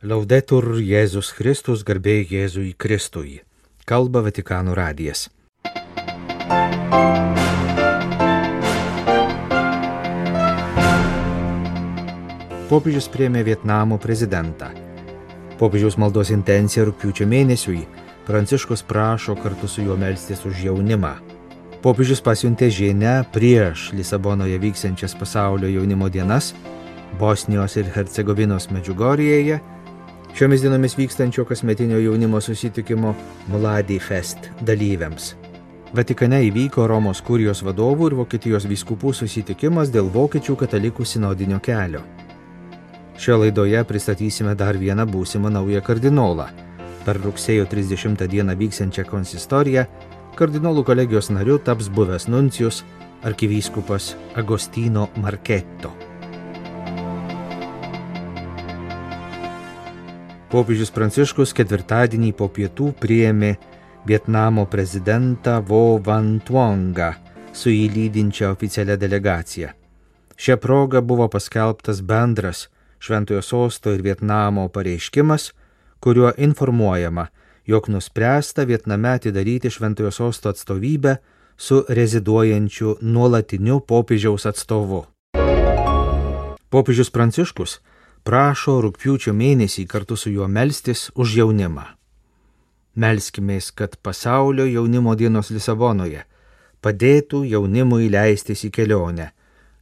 Laudetur Jėzus Kristus, garbė Jėzui Kristui. Kalba Vatikano radijas. Popiežius priemė Vietnamo prezidentą. Popiežiaus maldos intencija rūpiučio mėnesiui Pranciškus prašo kartu su juo melstis už jaunimą. Popiežius pasiuntė žinę prieš Lisabonoje vyksiančias pasaulio jaunimo dienas Bosnijos ir Hercegovinos Medžiugorėje, šiomis dienomis vykstančio kasmetinio jaunimo susitikimo Mladi Fest dalyviams. Vatikane įvyko Romos kurijos vadovų ir Vokietijos vyskupų susitikimas dėl vokiečių katalikų sinodinio kelio. Šioje laidoje pristatysime dar vieną būsimą naują kardinolą. Per rugsėjo 30 dieną vyksiančią konsistoriją kardinolų kolegijos nariu taps buvęs nuncijus arkivyskupas Agostino Marketto. Popiežius Pranciškus ketvirtadienį po pietų priėmė Vietnamo prezidentą Vo Van Tuongą su įlydinčia oficialia delegacija. Šią progą buvo paskelbtas bendras Šventojo sosto ir Vietnamo pareiškimas, kuriuo informuojama, jog nuspręsta Vietname atidaryti Šventojo sosto atstovybę su reziduojančiu nuolatiniu popiežiaus atstovu. Popiežius Pranciškus prašo rūpiučio mėnesį kartu su juo melstis už jaunimą. Melskimės, kad pasaulio jaunimo dienos Lisabonoje padėtų jaunimui leistis į kelionę,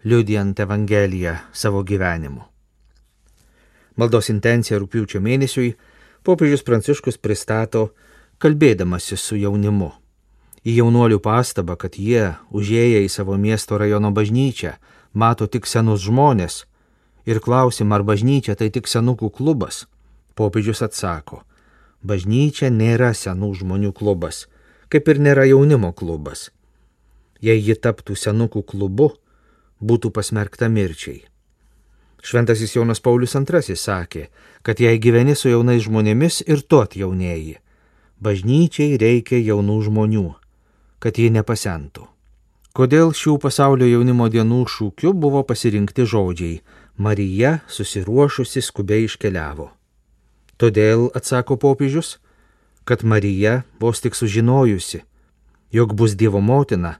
liudijant Evangeliją savo gyvenimu. Maldos intencija rūpiučio mėnesiui popiežius Pranciškus pristato kalbėdamasis su jaunimu. Į jaunuolių pastabą, kad jie, užėję į savo miesto rajono bažnyčią, mato tik senus žmonės ir klausim, ar bažnyčia tai tik senukų klubas, popiežius atsako, bažnyčia nėra senų žmonių klubas, kaip ir nėra jaunimo klubas. Jei ji taptų senukų klubu, būtų pasmerkta mirčiai. Šventasis Jonas Paulius II sakė, kad jei gyveni su jaunais žmonėmis ir tu atjaunėjai, bažnyčiai reikia jaunų žmonių, kad ji nepasentų. Kodėl šių pasaulio jaunimo dienų šūkiu buvo pasirinkti žodžiai Marija susiruošusi skubiai iškeliavo. Todėl, atsako popiežius, kad Marija vos tik sužinojusi, jog bus Dievo motina,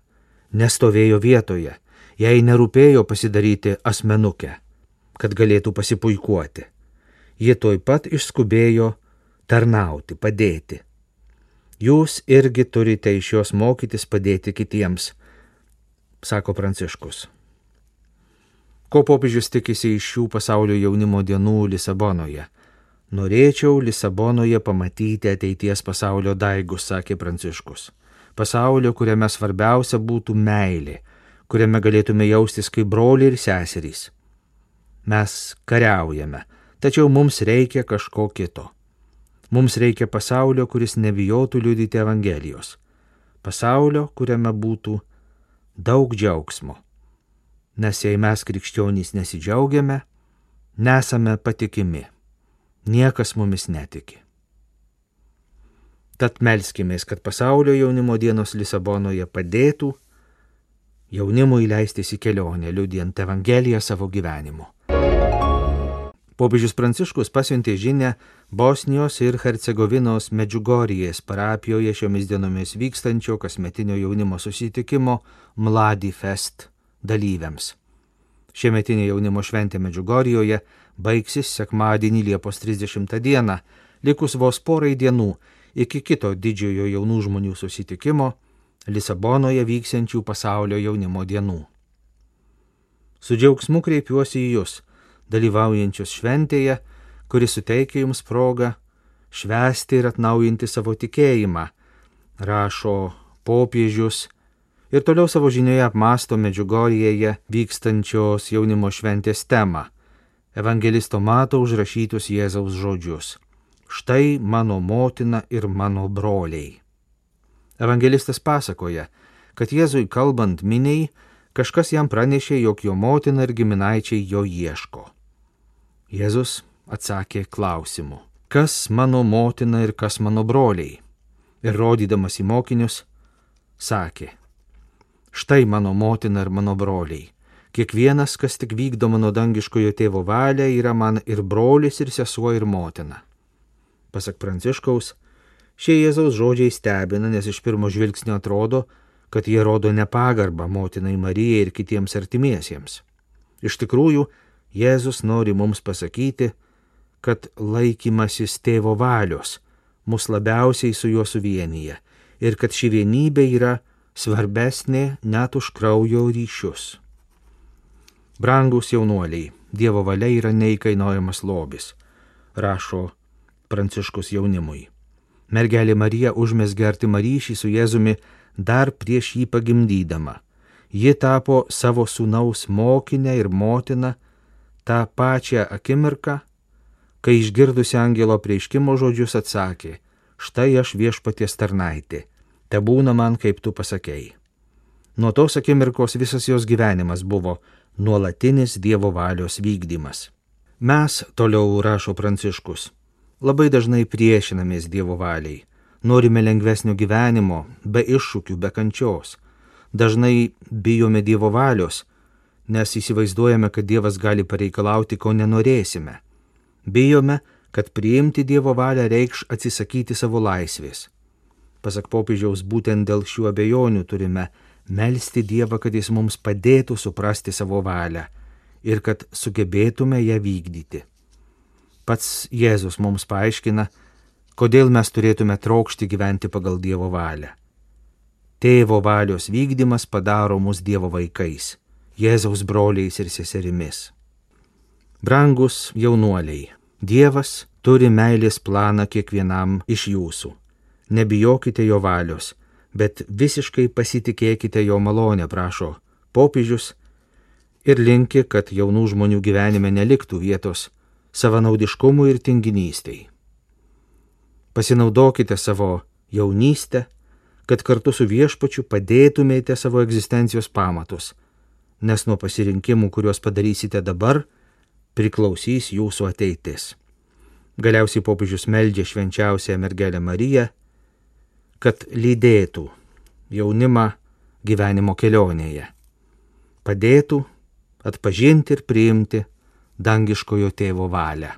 nestovėjo vietoje, jai nerūpėjo pasidaryti asmenukę kad galėtų pasipuikuoti. Ji toj pat išskubėjo tarnauti, padėti. Jūs irgi turite iš jos mokytis padėti kitiems, sako Pranciškus. Ko popiežius tikisi iš šių pasaulio jaunimo dienų Lisabonoje? Norėčiau Lisabonoje pamatyti ateities pasaulio daigus, sakė Pranciškus. Pasaulio, kuriame svarbiausia būtų meilė, kuriame galėtume jaustis kaip broliai ir seserys mes kariaujame, tačiau mums reikia kažko kito. Mums reikia pasaulio, kuris nebijotų liudyti Evangelijos. Pasaulio, kuriame būtų daug džiaugsmo. Nes jei mes krikščionys nesidžiaugiame, nesame patikimi. Niekas mumis netiki. Tad melskimės, kad pasaulio jaunimo dienos Lisabonoje padėtų jaunimui leistis į kelionę, liudijant Evangeliją savo gyvenimu. Popiežius Pranciškus pasiuntė žinę Bosnijos ir Hercegovinos Medžiugorijės parapijoje šiomis dienomis vykstančio kasmetinio jaunimo susitikimo Mladi Fest dalyviams. Šiemetinė jaunimo šventė Medžiugorijoje baigsis sekmadienį Liepos 30 dieną, likus vos porai dienų iki kito didžiojo jaunų žmonių susitikimo Lisabonoje vyksiančių pasaulio jaunimo dienų. Su džiaugsmu kreipiuosi į Jūs dalyvaujančius šventėje, kuri suteikia jums progą švęsti ir atnaujinti savo tikėjimą, rašo popiežius ir toliau savo žinioje apmasto Medžiugorėje vykstančios jaunimo šventės temą - evangelisto mato užrašytus Jėzaus žodžius. Štai mano motina ir mano broliai. Evangelistas pasakoja, kad Jėzui kalbant miniai, kažkas jam pranešė, jog jo motina ir giminaičiai jo ieško. Jėzus atsakė klausimu, kas mano motina ir kas mano broliai. Ir rodydamas į mokinius, sakė, štai mano motina ir mano broliai. Kiekvienas, kas tik vykdo mano dangiškojo tėvo valią, yra man ir brolis, ir sesuo, ir motina. Pasak Pranciškaus, šie Jėzaus žodžiai stebina, nes iš pirmo žvilgsnio atrodo, kad jie rodo nepagarbą motinai Marijai ir kitiems artimiesiems. Iš tikrųjų, Jėzus nori mums pasakyti, kad laikymasis tėvo valios mus labiausiai su juo suvienyje ir kad ši vienybė yra svarbesnė net už kraujo ryšius. Brangus jaunuoliai, Dievo valia yra neįkainojamas lobis, rašo Pranciškus jaunimui. Mergelė Marija užmesgė artimą ryšį su Jėzumi dar prieš jį pagimdydama. Ji tapo savo sūnaus mokinę ir motiną tą pačią akimirką, kai išgirdusi angelo prieiškimo žodžius atsakė, štai aš viešpaties tarnaitė, te būna man, kaip tu pasakėjai. Nuo tos akimirkos visas jos gyvenimas buvo nuolatinis Dievo valios vykdymas. Mes, toliau rašo Pranciškus, labai dažnai priešinamės Dievo valiai, norime lengvesnio gyvenimo, be iššūkių, be kančios. Dažnai bijome Dievo valios, nes įsivaizduojame, kad Dievas gali pareikalauti, ko nenorėsime. Bijome, kad priimti Dievo valią reikš atsisakyti savo laisvės. Pasak popiežiaus, būtent dėl šių abejonių turime melstį Dievą, kad Jis mums padėtų suprasti savo valią ir kad sugebėtume ją vykdyti. Pats Jėzus mums paaiškina, kodėl mes turėtume trokšti gyventi pagal Dievo valią. Tėvo valios vykdymas padaro mus Dievo vaikais, Jėzaus broliais ir seserimis. Brangus jaunuoliai, Dievas turi meilės planą kiekvienam iš jūsų. Nebijokite jo valios, bet visiškai pasitikėkite jo malonę, prašo popiežius ir linki, kad jaunų žmonių gyvenime neliktų vietos savanaudiškumui ir tinginystiai. Pasinaudokite savo jaunystę, kad kartu su viešpačiu padėtumėte savo egzistencijos pamatus, nes nuo pasirinkimų, kuriuos padarysite dabar, priklausys jūsų ateitis. Galiausiai popiežius meldžia švenčiausią mergelę Mariją, kad lydėtų jaunimą gyvenimo kelionėje, padėtų atpažinti ir priimti dangiškojo tėvo valią.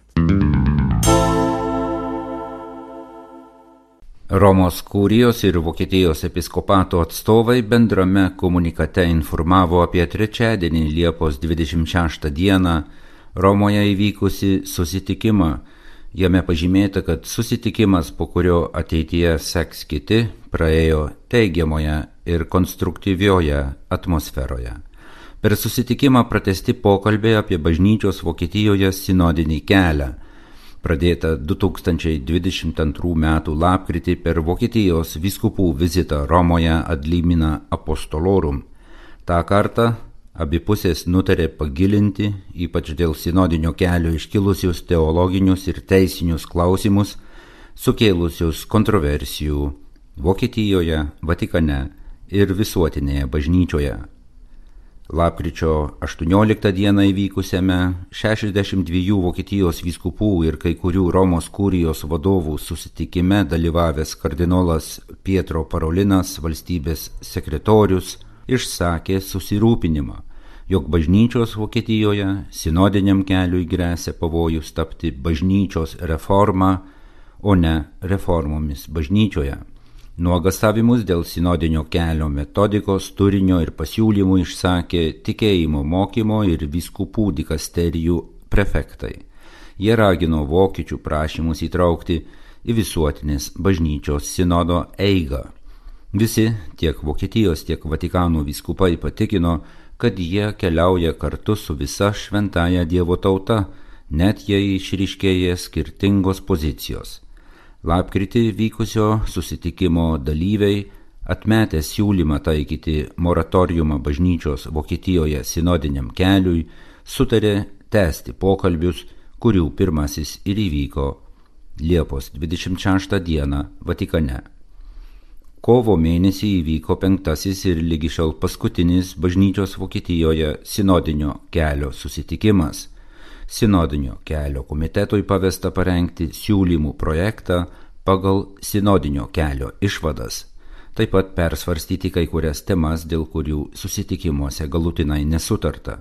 Romos kūrijos ir Vokietijos episkopato atstovai bendrame komunikate informavo apie trečiadienį Liepos 26 dieną Romoje įvykusi susitikimą Jame pažymėta, kad susitikimas, po kurio ateityje seks kiti, praėjo teigiamoje ir konstruktyvioje atmosferoje. Per susitikimą pratesti pokalbė apie bažnyčios Vokietijoje sinodinį kelią, pradėta 2022 m. lapkritį per Vokietijos viskupų vizitą Romoje Adlimina Apostolorum. Ta kartą Abi pusės nutarė pagilinti, ypač dėl sinodinio kelio iškilusius teologinius ir teisinius klausimus, sukėlusius kontroversijų Vokietijoje, Vatikane ir visuotinėje bažnyčioje. Lapkričio 18 dieną įvykusiame 62 Vokietijos vyskupų ir kai kurių Romos kūrijos vadovų susitikime dalyvavęs kardinolas Pietro Parolinas, valstybės sekretorius, išsakė susirūpinimą jog bažnyčios Vokietijoje sinodiniam keliui grėsia pavojus tapti bažnyčios reforma, o ne reformomis bažnyčioje. Nuogastavimus dėl sinodinio kelio metodikos, turinio ir pasiūlymų išsakė tikėjimo mokymo ir viskupų dikasterijų prefektai. Jie ragino vokiečių prašymus įtraukti į visuotinės bažnyčios sinodo eigą. Visi, tiek Vokietijos, tiek Vatikano viskupai patikino, kad jie keliauja kartu su visa šventaja Dievo tauta, net jei išryškėja skirtingos pozicijos. Lapkritį vykusio susitikimo dalyviai atmetę siūlymą taikyti moratoriumą bažnyčios Vokietijoje sinodiniam keliui, sutarė tęsti pokalbius, kurių pirmasis ir įvyko Liepos 26 dieną Vatikane. Kovo mėnesį įvyko penktasis ir lygi šiol paskutinis bažnyčios Vokietijoje sinodinio kelio susitikimas. Sinodinio kelio komitetui pavesta parengti siūlymų projektą pagal sinodinio kelio išvadas, taip pat persvarstyti kai kurias temas, dėl kurių susitikimuose galutinai nesutarta.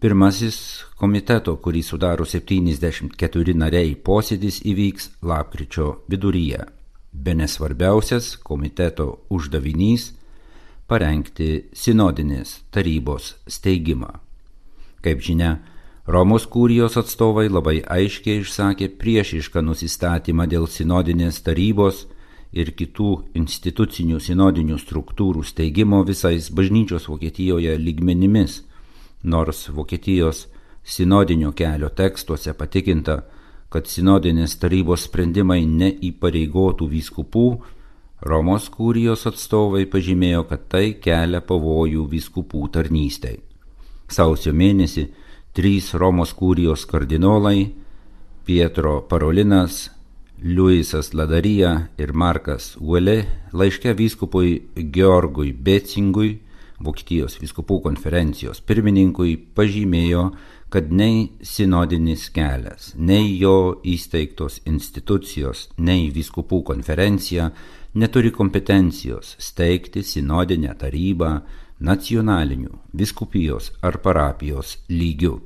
Pirmasis komiteto, kurį sudaro 74 nariai posėdis įvyks lapkričio viduryje. Bene svarbiausias komiteto uždavinys - parengti sinodinės tarybos steigimą. Kaip žinia, Romos kūrijos atstovai labai aiškiai išsakė priešišką nusistatymą dėl sinodinės tarybos ir kitų institucinių sinodinių struktūrų steigimo visais bažnyčios Vokietijoje lygmenimis, nors Vokietijos sinodinio kelio tekstuose patikinta, kad sinodinės tarybos sprendimai neįpareigotų vyskupų, Romos kūrijos atstovai pažymėjo, kad tai kelia pavojų vyskupų tarnystei. Sausio mėnesį trys Romos kūrijos kardinolai - Pietro Parolinas, Liujisas Ladarija ir Markas Uele laiške vyskupui Georgui Becingui, Vokietijos vyskupų konferencijos pirmininkui, pažymėjo, kad nei sinodinis kelias, nei jo įsteigtos institucijos, nei vyskupų konferencija neturi kompetencijos steigti sinodinę tarybą nacionaliniu, viskupijos ar parapijos lygiu.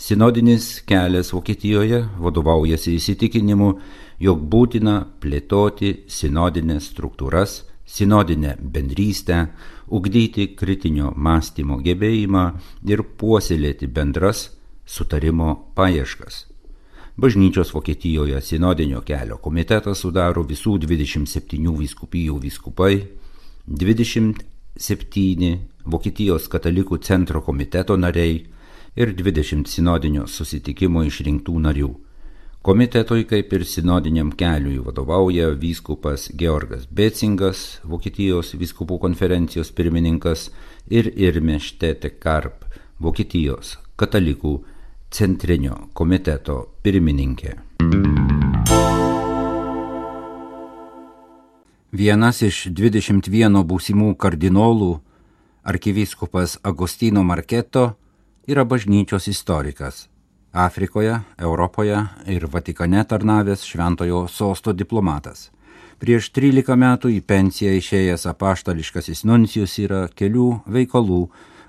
Sinodinis kelias Vokietijoje vadovaujasi įsitikinimu, jog būtina plėtoti sinodinės struktūras, sinodinę bendrystę, ugdyti kritinio mąstymo gebėjimą ir puoselėti bendras sutarimo paieškas. Bažnyčios Vokietijoje sinodinio kelio komitetą sudaro visų 27 vyskupijų vyskupai, 27 Vokietijos katalikų centro komiteto nariai ir 20 sinodinio susitikimo išrinktų narių. Komitetui kaip ir sinodiniam keliui vadovauja vyskupas Georgas Becingas, Vokietijos vyskupų konferencijos pirmininkas ir Irme Štete Karp, Vokietijos katalikų centrinio komiteto pirmininkė. Vienas iš 21 būsimų kardinolų, arkivyskupas Agostino Marketo, yra bažnyčios istorikas Afrikoje, Europoje ir Vatikane tarnavęs šventojo sosto diplomatas. Prieš 13 metų į pensiją išėjęs apaštališkasis nuncijus yra kelių veikalų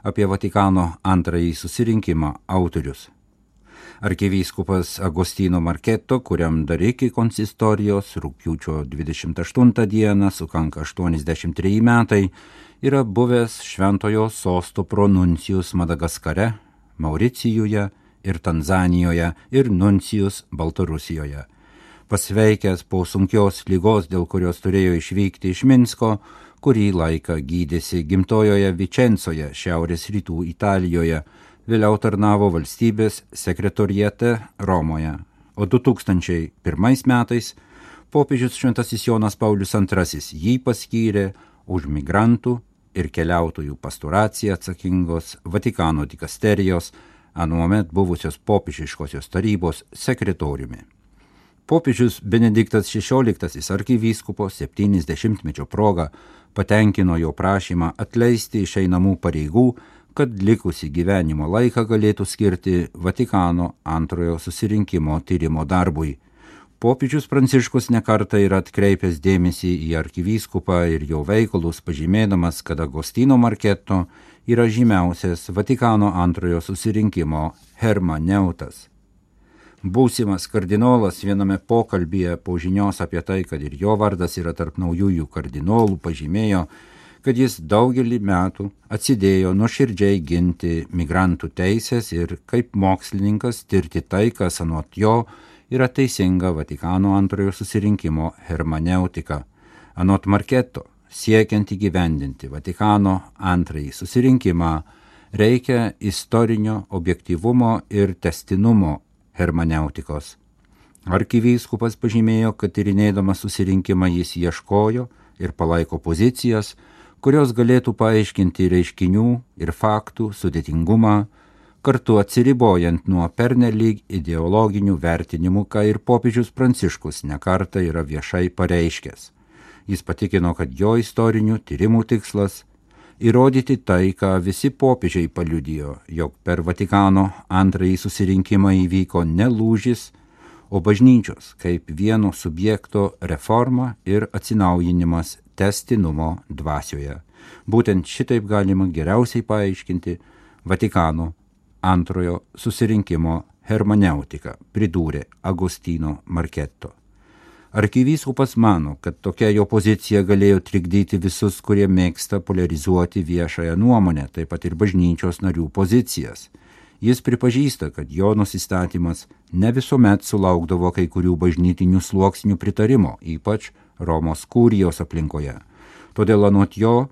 apie Vatikano antrąjį susirinkimą autorius. Arkivyskupas Agostino Marketo, kuriam dar iki konsistorijos rūpiučio 28 dieną sukanka 83 metai, yra buvęs šventojo sosto pronuncijus Madagaskare, Mauricijuje, ir Tanzanijoje, ir Nuncijus Baltarusijoje. Pasveikęs po sunkios lygos, dėl kurios turėjo išvykti iš Minsko, kurį laiką gydėsi gimtojoje Vicenzoje, šiaurės rytų Italijoje, vėliau tarnavo valstybės sekretorijete Romoje. O 2001 metais popiežius Šventasis Jonas Paulius II jį paskyrė už migrantų ir keliautojų pasturaciją atsakingos Vatikano dikasterijos anuomet buvusios popiežiškosios tarybos sekretoriumi. Popiežius Benediktas XVI arkivyskupo 70-mečio proga patenkino jo prašymą atleisti iš einamų pareigų, kad likusi gyvenimo laiką galėtų skirti Vatikano antrojo susirinkimo tyrimo darbui. Popiežius Pranciškus nekarta yra atkreipęs dėmesį į arkivyskupą ir jo veikalus, pažymėdamas, kad Agostino Marketo yra žymiausias Vatikano antrojo susirinkimo hermaneutas. Būsimas kardinolas viename pokalbėje po žinios apie tai, kad ir jo vardas yra tarp naujųjų kardinolų, pažymėjo, kad jis daugelį metų atsidėjo nuoširdžiai ginti migrantų teisės ir kaip mokslininkas tirti tai, kas anot jo yra teisinga Vatikano antrojo susirinkimo hermaneutika. Anot Marketo, siekiant įgyvendinti Vatikano antrąjį susirinkimą, reikia istorinio objektivumo ir testinumo hermaneutikos. Arkivyskupas pažymėjo, kad tyrinėdamas susirinkimą jis ieškojo ir palaiko pozicijas, kurios galėtų paaiškinti reiškinių ir faktų sudėtingumą, kartu atsiribojant nuo pernelyg ideologinių vertinimų, ką ir popiežius Pranciškus nekarta yra viešai pareiškęs. Jis patikino, kad jo istorinių tyrimų tikslas - įrodyti tai, ką visi popiežiai paliudijo, jog per Vatikano antrąjį susirinkimą įvyko ne lūžis, o bažnyčios kaip vieno subjekto reforma ir atsinaujinimas testinumo dvasioje. Būtent šitaip galima geriausiai paaiškinti Vatikano antrojo susirinkimo hermeneutika, pridūrė Agostino Marketo. Arkivyskupas mano, kad tokia jo pozicija galėjo trikdyti visus, kurie mėgsta polarizuoti viešąją nuomonę, taip pat ir bažnyčios narių pozicijas. Jis pripažįsta, kad jo nusistatymas ne visuomet sulaukdavo kai kurių bažnytinių sluoksnių pritarimo, ypač Romos kūrijos aplinkoje. Todėl anot jo,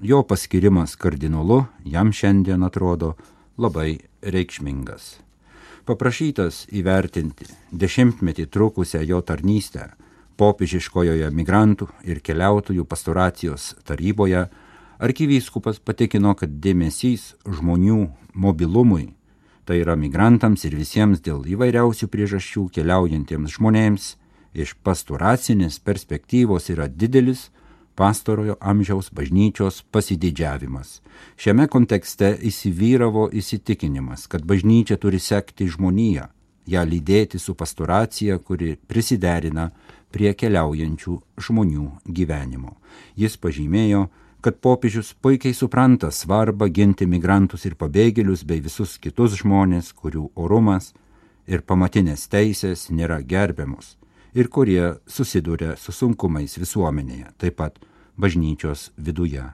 jo paskirimas kardinolu jam šiandien atrodo labai reikšmingas paprašytas įvertinti dešimtmetį trukusią jo tarnystę popiežiškojoje migrantų ir keliautojų pastoracijos taryboje, arkivyskupas patikino, kad dėmesys žmonių mobilumui, tai yra migrantams ir visiems dėl įvairiausių priežasčių keliaujantiems žmonėms, iš pastoracinės perspektyvos yra didelis pastarojo amžiaus bažnyčios pasididžiavimas. Šiame kontekste įsivyravo įsitikinimas, kad bažnyčia turi sekti žmoniją, ją lydėti su pastoracija, kuri prisiderina prie keliaujančių žmonių gyvenimo. Jis pažymėjo, kad popiežius puikiai supranta svarbą ginti migrantus ir pabėgėlius bei visus kitus žmonės, kurių orumas ir pamatinės teisės nėra gerbiamos ir kurie susiduria su sunkumais visuomenėje, taip pat bažnyčios viduje.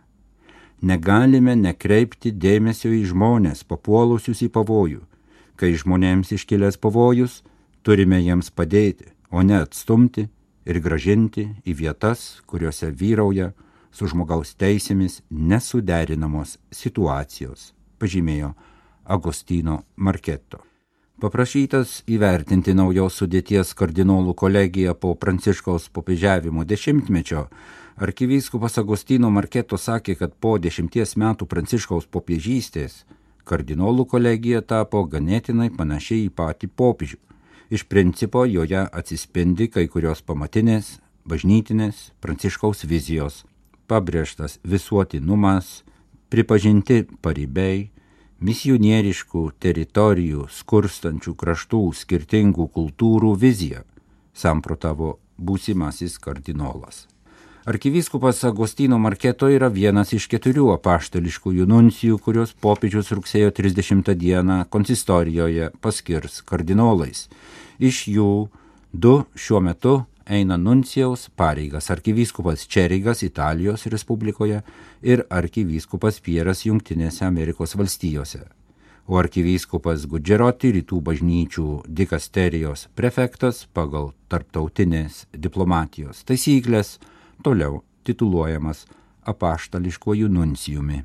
Negalime nekreipti dėmesio į žmonės papuolusius į pavojų. Kai žmonėms iškilęs pavojus, turime jiems padėti, o ne atstumti ir gražinti į vietas, kuriuose vyrauja su žmogaus teisėmis nesuderinamos situacijos, pažymėjo Agostino Marketo. Paprašytas įvertinti naujos sudėties kardinolų kolegiją po pranciškaus popiežiavimo dešimtmečio, Arkivyskupas Agostino Marketo sakė, kad po dešimties metų pranciškaus popiežystės kardinolų kolegija tapo ganėtinai panašiai į patį popiežių. Iš principo joje atsispindi kai kurios pamatinės, bažnytinės pranciškaus vizijos, pabrėžtas visuotinumas, pripažinti paribiai, misionieriškų teritorijų, skurstančių kraštų, skirtingų kultūrų vizija, samprotavo būsimasis kardinolas. Arkivyskupas Agostino Marketo yra vienas iš keturių apaštališkųjų nuncijų, kurios popiežius rugsėjo 30 dieną konsistorijoje paskirs kardinolais. Iš jų du šiuo metu eina nuncijaus pareigas arkivyskupas Čerigas Italijos Respublikoje ir arkivyskupas Pieras Junktinėse Amerikos valstijose. O arkivyskupas Gudžeroti rytų bažnyčių dikasterijos prefektas pagal tarptautinės diplomatijos taisyklės toliau tituluojamas apaštališkuoju nuncijumi.